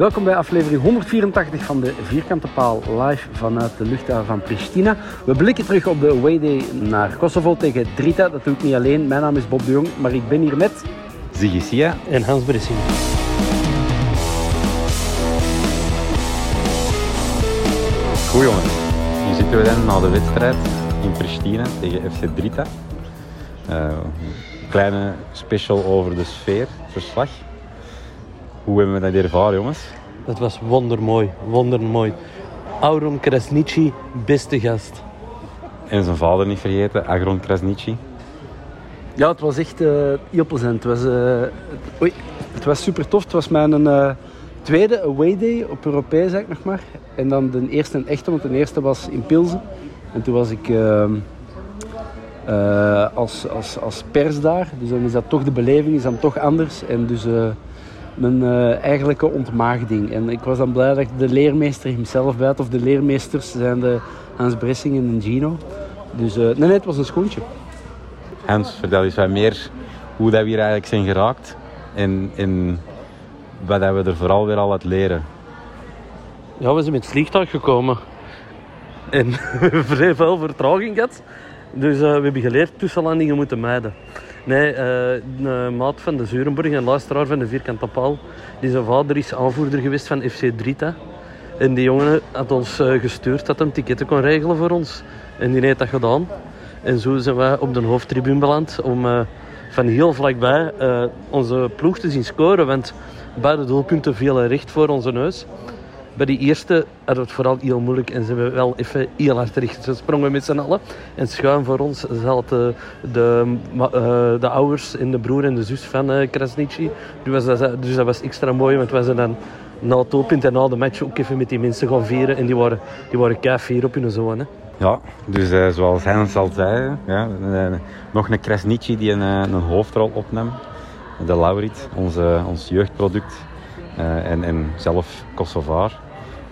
Welkom bij aflevering 184 van de Vierkante Paal live vanuit de luchthaven van Pristina. We blikken terug op de Wayday naar Kosovo tegen Drita. Dat doe ik niet alleen. Mijn naam is Bob de Jong, maar ik ben hier met... Ziggy Sia. En Hans Bressing. Goed jongens, hier zitten we dan na de wedstrijd in Pristina tegen FC Drita. Eh, een kleine special over de sfeer, verslag. Hoe hebben we dat ervaren jongens? Dat was wondermooi, wondermooi. Auron Krasnici, beste gast. En zijn vader niet vergeten, Agron Krasnici. Ja, het was echt eh, heel plezant. Het was, eh, het, oei, het was super tof. Het was mijn eh, tweede away day op Europees, zeg ik nog maar. En dan de eerste en echte, want de eerste was in Pilsen. En toen was ik ehm, eh, als, als, als pers daar. Dus dan is dat toch de beleving, is dan toch anders. En dus eh, mijn eh, eigenlijke ontmaagding. En ik was dan blij dat de leermeester hemzelf bij had. Of de leermeesters zijn de Hans Bressingen en Gino. Dus eh, nee, nee, het was een schoentje. Hans, vertel eens wat meer hoe dat we hier eigenlijk zijn geraakt. En, en wat dat we er vooral weer al uit leren. Ja, we zijn met het vliegtuig gekomen. En we hebben vrij veel vertraging gehad. Dus eh, we hebben geleerd tussenlandingen moeten mijden. Nee, eh, een maat van de Zurenburg, een luisteraar van de Vierkante Paal, die zijn vader is aanvoerder geweest van FC Drita. En die jongen had ons eh, gestuurd dat hij ticketten kon regelen voor ons. En die heeft dat gedaan. En zo zijn wij op de hoofdtribune beland om eh, van heel vlakbij eh, onze ploeg te zien scoren. Want beide doelpunten vielen recht voor onze neus. Bij die eerste we het vooral heel moeilijk en zijn we wel even heel hard recht gesprongen met z'n allen. En schuin voor ons zaten de, eh, de ouders en de broer en de zus van eh Krasnici. Dus dat, was- dus dat was extra mooi, want wij zijn dan na het doelpunt en na de match ook even met die mensen gaan vieren. En die waren, die waren kei op hun zoon. Hè. Ja, dus eh, zoals Hans al zei, ja, nog een Krasnici die een, een hoofdrol opnam. De Laurit, onze, ons jeugdproduct. Eh, en, en zelf Kosovaar.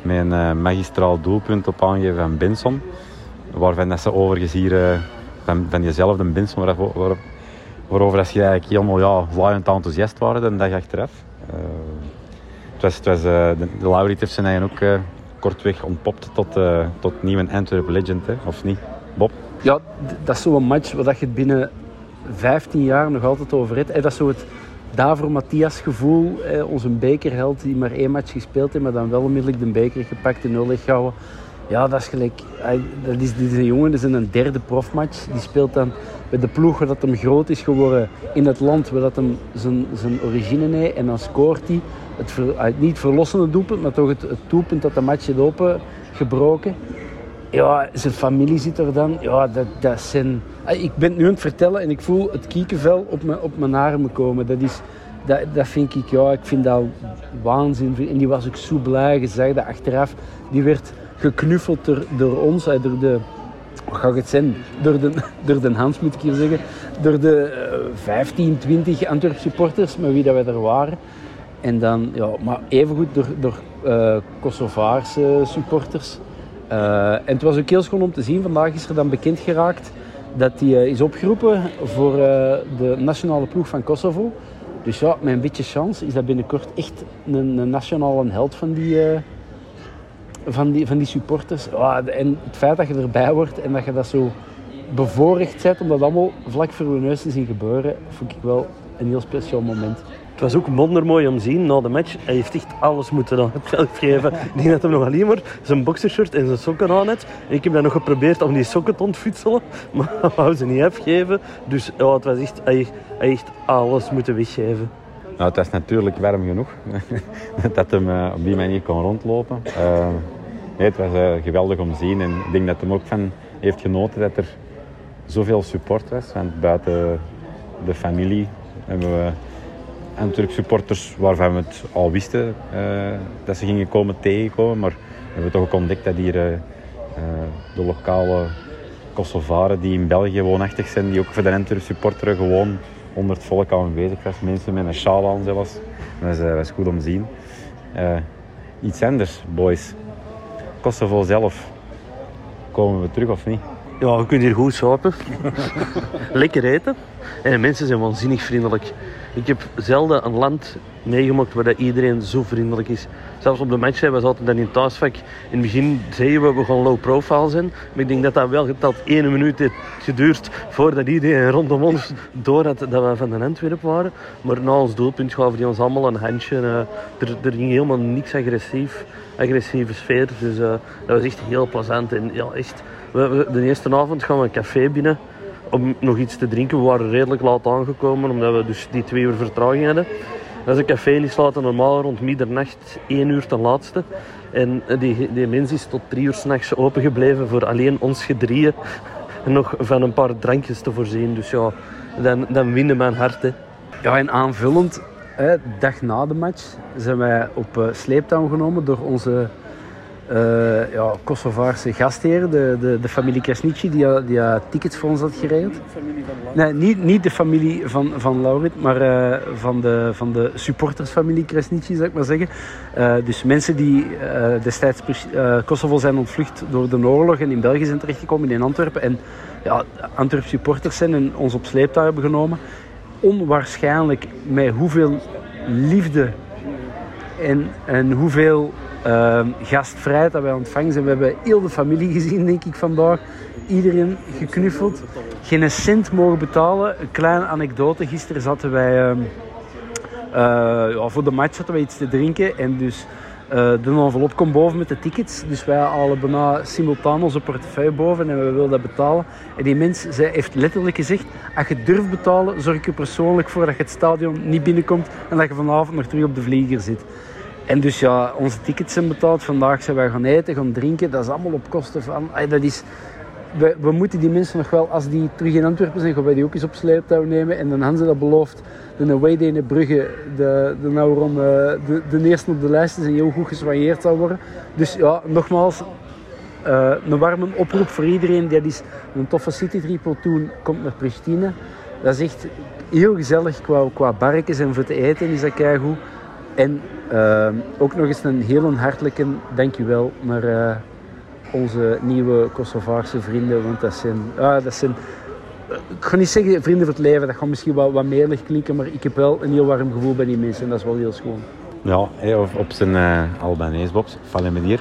Met een eh, magistraal doelpunt op aangeven van Benson. Waarvan dat ze overigens hier eh, van, van diezelfde Benson, waar, waar, waarover dat ze eigenlijk helemaal ja, laaiend enthousiast waren de dag achteraf. Het was, het was, de, de Laurit zijn eigen ook kortweg ontpopt tot, eh, tot nieuwe Antwerp legend, hè? of niet? Bob? Ja, dat is zo'n match waar je het binnen 15 jaar nog altijd over hebt. Dat is zo het Davor Matthias gevoel. Onze bekerheld die maar één match gespeeld heeft, maar dan wel onmiddellijk de beker gepakt en nul gehouden. Ja, dat is gelijk. Dat is, dit is een jongen, dat is een derde profmatch. Die speelt dan bij de ploeg waar dat hem groot is geworden in het land waar dat hem zijn, zijn origine heeft. En dan scoort hij het, niet verlossende doelpunt, maar toch het, het dat de match heeft opengebroken. Ja, zijn familie zit er dan. Ja, dat, dat zijn... Ah, Ik ben nu aan het vertellen en ik voel het kiekenvel op mijn, op mijn armen komen. Dat, is, dat, dat vind ik, ja, ik vind dat waanzin. En die was ook zo blij. Dat achteraf. Die werd geknuffeld door, door ons, eh, door de ga ik het zijn? Door de, door de Hans moet ik hier zeggen. Door de uh, 15, 20 Antwerp supporters met wie dat wij er waren. En dan, ja, maar evengoed door, door uh, Kosovaarse supporters. Uh, en het was ook heel schoon om te zien. Vandaag is er dan bekend geraakt dat hij uh, is opgeroepen voor de nationale ploeg van Kosovo. Dus ja, met een beetje chance is dat binnenkort echt een, een nationale held van die, van die, van die supporters. Oh, en het feit dat je erbij wordt en dat je dat zo bevoorrecht zet om dat allemaal vlak voor je neus te zien gebeuren, vond ik wel een heel speciaal moment. Het was ook wondermooi om te zien na de match. Hij heeft echt alles moeten aan het geld geven. Ik denk dat hij nog alleen maar zijn boxershirt en zijn sokken aan had. Ik heb dan nog geprobeerd om die sokken te ontfutselen. Maar hij wou ze niet afgeven. Dus ja, het was echt, hij, alles moeten weggeven. Nou, het was natuurlijk warm genoeg dat hij uh, op die manier kon rondlopen. Uh, nee, het was uh, geweldig om te zien. En ik denk dat hij ook van heeft genoten dat er zoveel support was. Want buiten de familie hebben we en natuurlijk supporters waarvan we het al wisten uh, dat ze gingen komen tegenkomen. Maar we hebben toch ook ontdekt dat hier uh, uh, de lokale Kosovaren die in België woonachtig zijn, die ook voor de Antwerp supporteren gewoon onder het volk aanwezig was. Mensen met een sjaal aan zelfs. Dat was, was goed om te zien. iets anders, boys. Kosovo zelf. Komen we terug of niet? Ja, je kunt hier goed slapen. Lekker eten. En de mensen zijn waanzinnig vriendelijk. Ik heb zelden een land meegemaakt waar dat iedereen zo vriendelijk is. Zelfs op de match we zaten dan in het thuisvak. In het begin zeiden we we gaan low profile zijn. Maar ik denk dat dat wel geteld één minuut heeft geduurd voordat iedereen rondom ons door had dat we van de Antwerp waren. Maar na ons doelpunt gaven die ons allemaal een handje. Uh, er, er ging helemaal niks agressief, agressieve sfeer. Dus uh, dat was echt heel plezant. En ja, echt, we, de eerste avond gaan we een café binnen om nog iets te drinken. We waren redelijk laat aangekomen, omdat we dus die twee uur vertraging hadden. Dat is een café, die sluiten normaal rond middernacht, één uur ten laatste. En die, die mens is tot drie uur s'nachts opengebleven voor alleen ons gedrieën nog van een paar drankjes te voorzien. Dus ja, dan, dan winnen mijn hart. Hè. Ja, en aanvullend, hè, dag na de match zijn wij op uh, sleeptouw genomen door onze uh, ja, Kosovaarse gastheer, de, de, de familie Krasnici, die, die tickets voor ons had geregeld. Nee, niet, niet de familie van, van Laurit, maar uh, van, de, van de supportersfamilie Krasnici, zou ik maar zeggen. Uh, dus mensen die destijds Kosovo zijn ontvlucht door de oorlog en in België zijn terechtgekomen, in Antwerpen. En ja, Antwerp supporters zijn en ons op sleeptouw hebben genomen. Onwaarschijnlijk met hoeveel liefde en, en hoeveel uh, gastvrijheid dat wij ontvangen zijn. We hebben heel de familie gezien, denk ik, vandaag. Iedereen geknuffeld. Geen cent mogen betalen. Een kleine anekdote. Gisteren zaten wij... Uh, ja, voor de match zaten wij iets te drinken. En dus uh, de envelop komt boven met de tickets. Dus wij halen bijna simultaan onze portefeuille boven en we willen dat betalen. En die mens zij heeft letterlijk gezegd: als je durft betalen, zorg je persoonlijk voor dat je het stadion niet binnenkomt en dat je vanavond nog terug op de vlieger zit. En dus ja, onze tickets zijn betaald. Vandaag zijn wij gaan eten, gaan drinken. Dat is allemaal op kosten van... dat is, we, we, moeten die mensen nog wel, als die terug in Antwerpen zijn, gaan wij die ook eens op sleeptouw nemen. En dan hebben ze dat beloofd. De away day in Brugge, de, de, nou rond, de, de eerste op de lijst is en heel goed geswanjeerd zal worden. Dus ja, nogmaals, uh, een warme oproep voor iedereen die is een toffe citytrip doen, komt naar Pristina. Dat is echt heel gezellig qua, qua en voor te eten is dat goed. En uh, ook nog eens een heel hartelijke dankjewel naar uh, onze nieuwe Kosovaarse vrienden. Want dat zijn, uh, dat zijn ik ga niet zeggen vrienden voor het leven, dat gaat misschien wat, wat meerlijk klinken, maar ik heb wel een heel warm gevoel bij die mensen en dat is wel heel schoon. Ja, op zijn uh, Albanese Bobs, vallen me hier.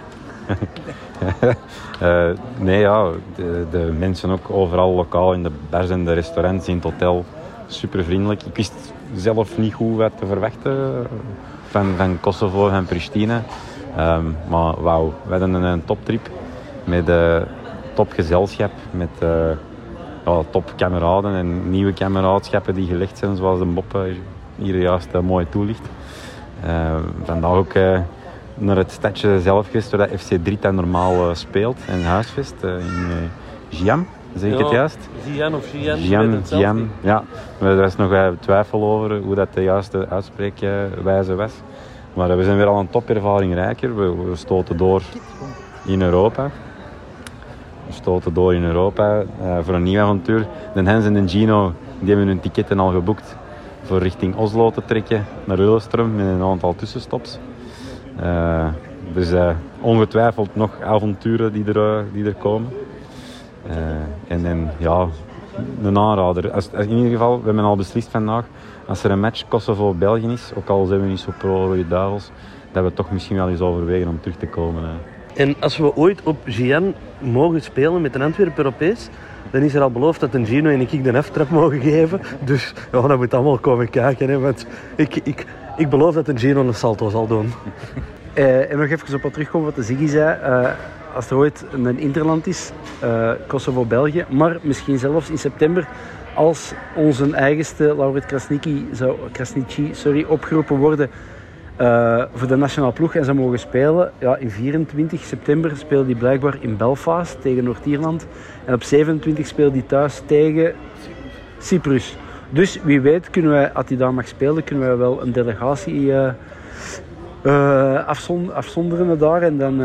uh, nee, ja, de, de, mensen ook overal lokaal in de bars en de restaurants, in het hotel, super vriendelijk. Ik wist zelf niet goed wat te verwachten van, van Kosovo en Pristina. Um, maar wauw, we hadden een, toptrip met uh, topgezelschap, met uh, ja, topkameraden en nieuwe kameraadschappen die gelegd zijn, zoals de Bob hier juist uh, mooi toelicht. Uh, vandaag ook naar het stadje zelf geweest, waar FC Drita normaal speelt en huisvest in Giam. Zeg ik ja, het juist? Gian of Gian? Gian, Gian. Ja, er is nog twijfel over hoe dat de juiste uitspreekwijze was. Maar we zijn weer al een topervaring rijker. We, we stoten door in Europa. stoten door in Europa uh, voor een nieuw avontuur. De Hens en de Gino die hebben hun ticketten al geboekt voor richting Oslo te trekken naar Lillestrøm met een aantal tussenstops. Uh, dus uh, ongetwijfeld nog avonturen die er, die er komen. En, en ja, een aanrader. Als, in ieder geval, we hebben al beslist vandaag, als er een match Kosovo-België is, ook al zijn we niet zo pro-Rode Duivels, dat we toch misschien wel eens overwegen om terug te komen. En als we ooit op GN mogen spelen met een Antwerp Europees, dan is er al beloofd dat een Gino en ik de F-trap mogen geven. Dus ja, dat moet allemaal komen kijken. Hè, want ik, ik, ik beloof dat een Gino een salto zal doen. Uh, en nog even op wat terugkomen wat de Ziggy zei. Uh, als er ooit een interland is, uh, Kosovo-België, maar misschien zelfs in september, als onze eigenste Laurit Krasniqi zou, Krasniqi, sorry, opgeroepen worden uh, voor de nationale ploeg en ze mogen spelen. Ja, in 24 september speelde hij blijkbaar in Belfast tegen Noord-Ierland. En op 27 speelde hij thuis tegen Cyprus. Dus wie weet, kunnen wij, als hij daar mag spelen, kunnen wij wel een delegatie afzond afzonderen daar. En dan,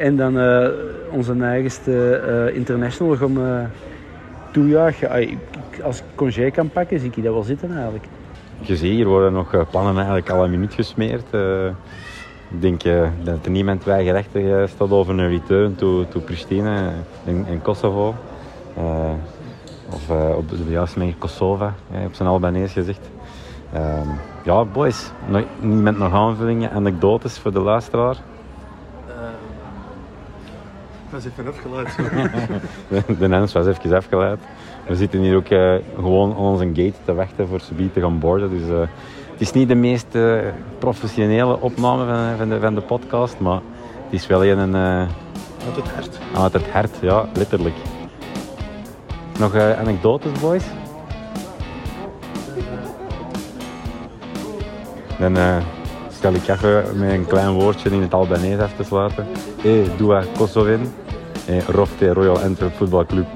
en dan onze eigenste international gaan toejuichen. Als ik congé kan pakken, zie ik dat wel zitten eigenlijk je ziet, hier worden nog eh, plannen eigenlijk al een minuut gesmeerd. Uh, ik denk uh, dat er niemand weigerechtig staat over een return to, to Pristina in, Kosovo. of op de juiste manier Kosova, op zijn Albanees gezegd. Ehm, ja, boys, nog, niemand nog aanvullingen, anekdotes voor de luisteraar? Was even afgeleid. de Nens was even afgeleid. We zitten hier ook uh, gewoon aan onze gate te wachten voor Subi te gaan boorden. Dus uh, het is niet de meest uh, professionele opname van, van, de, van de podcast, maar het is wel een... Uit het hart. Uit het hart, ja, letterlijk. Nog anekdotes, boys? Dan stel ik met een klein woordje in het Albanese af te sluiten. E dua Kosovin, e Rofte Royal Antwerp Football Club.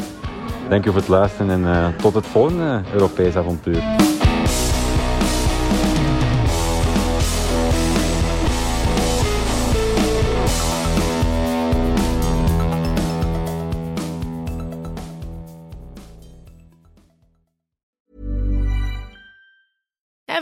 Dank u voor het luisteren en uh, tot het volgende Europees avontuur.